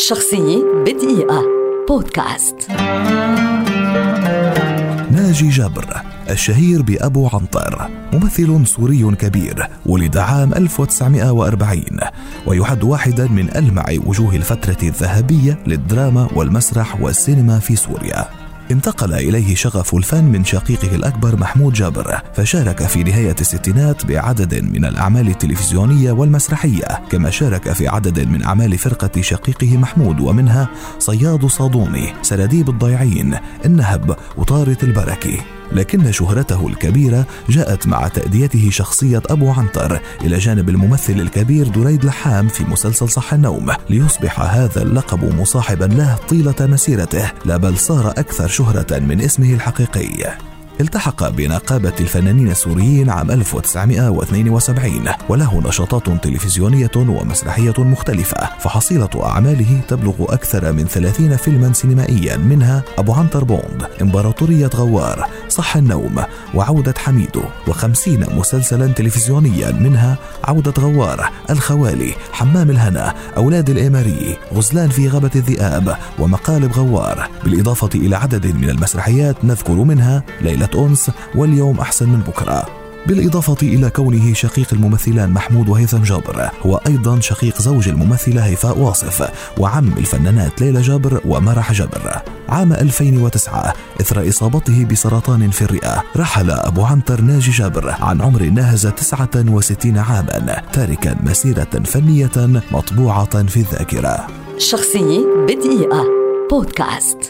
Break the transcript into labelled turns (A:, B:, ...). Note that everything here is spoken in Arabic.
A: شخصية بدقيقة. بودكاست.
B: ناجي جابر الشهير بأبو عنتر ممثل سوري كبير ولد عام 1940 ويعد واحدا من ألمع وجوه الفترة الذهبية للدراما والمسرح والسينما في سوريا. انتقل إليه شغف الفن من شقيقه الأكبر محمود جابر فشارك في نهاية الستينات بعدد من الأعمال التلفزيونية والمسرحية كما شارك في عدد من أعمال فرقة شقيقه محمود ومنها صياد صادوني سراديب الضيعين النهب وطارة البركي لكن شهرته الكبيرة جاءت مع تأديته شخصية أبو عنتر إلى جانب الممثل الكبير دريد لحام في مسلسل صح النوم ليصبح هذا اللقب مصاحبا له طيلة مسيرته لا بل صار أكثر شهرة من اسمه الحقيقي. التحق بنقابة الفنانين السوريين عام 1972 وله نشاطات تلفزيونية ومسرحية مختلفة فحصيلة أعماله تبلغ أكثر من 30 فيلما سينمائيا منها أبو عنتر بوند إمبراطورية غوار صح النوم وعودة حميدو وخمسين مسلسلا تلفزيونيا منها عودة غوار الخوالي حمام الهنا أولاد الإيماري غزلان في غابة الذئاب ومقالب غوار. بالإضافة إلى عدد من المسرحيات نذكر منها ليلة أنس واليوم أحسن من بكرة. بالإضافة إلى كونه شقيق الممثلان محمود وهيثم جابر هو أيضا شقيق زوج الممثلة هيفاء واصف وعم الفنانات ليلى جابر ومرح جابر. عام 2009 إثر إصابته بسرطان في الرئة رحل أبو عنتر ناجي جابر عن عمر ناهز 69 عاما تاركا مسيرة فنية مطبوعة في الذاكرة.
A: شخصية بدقيقة. بودكاست.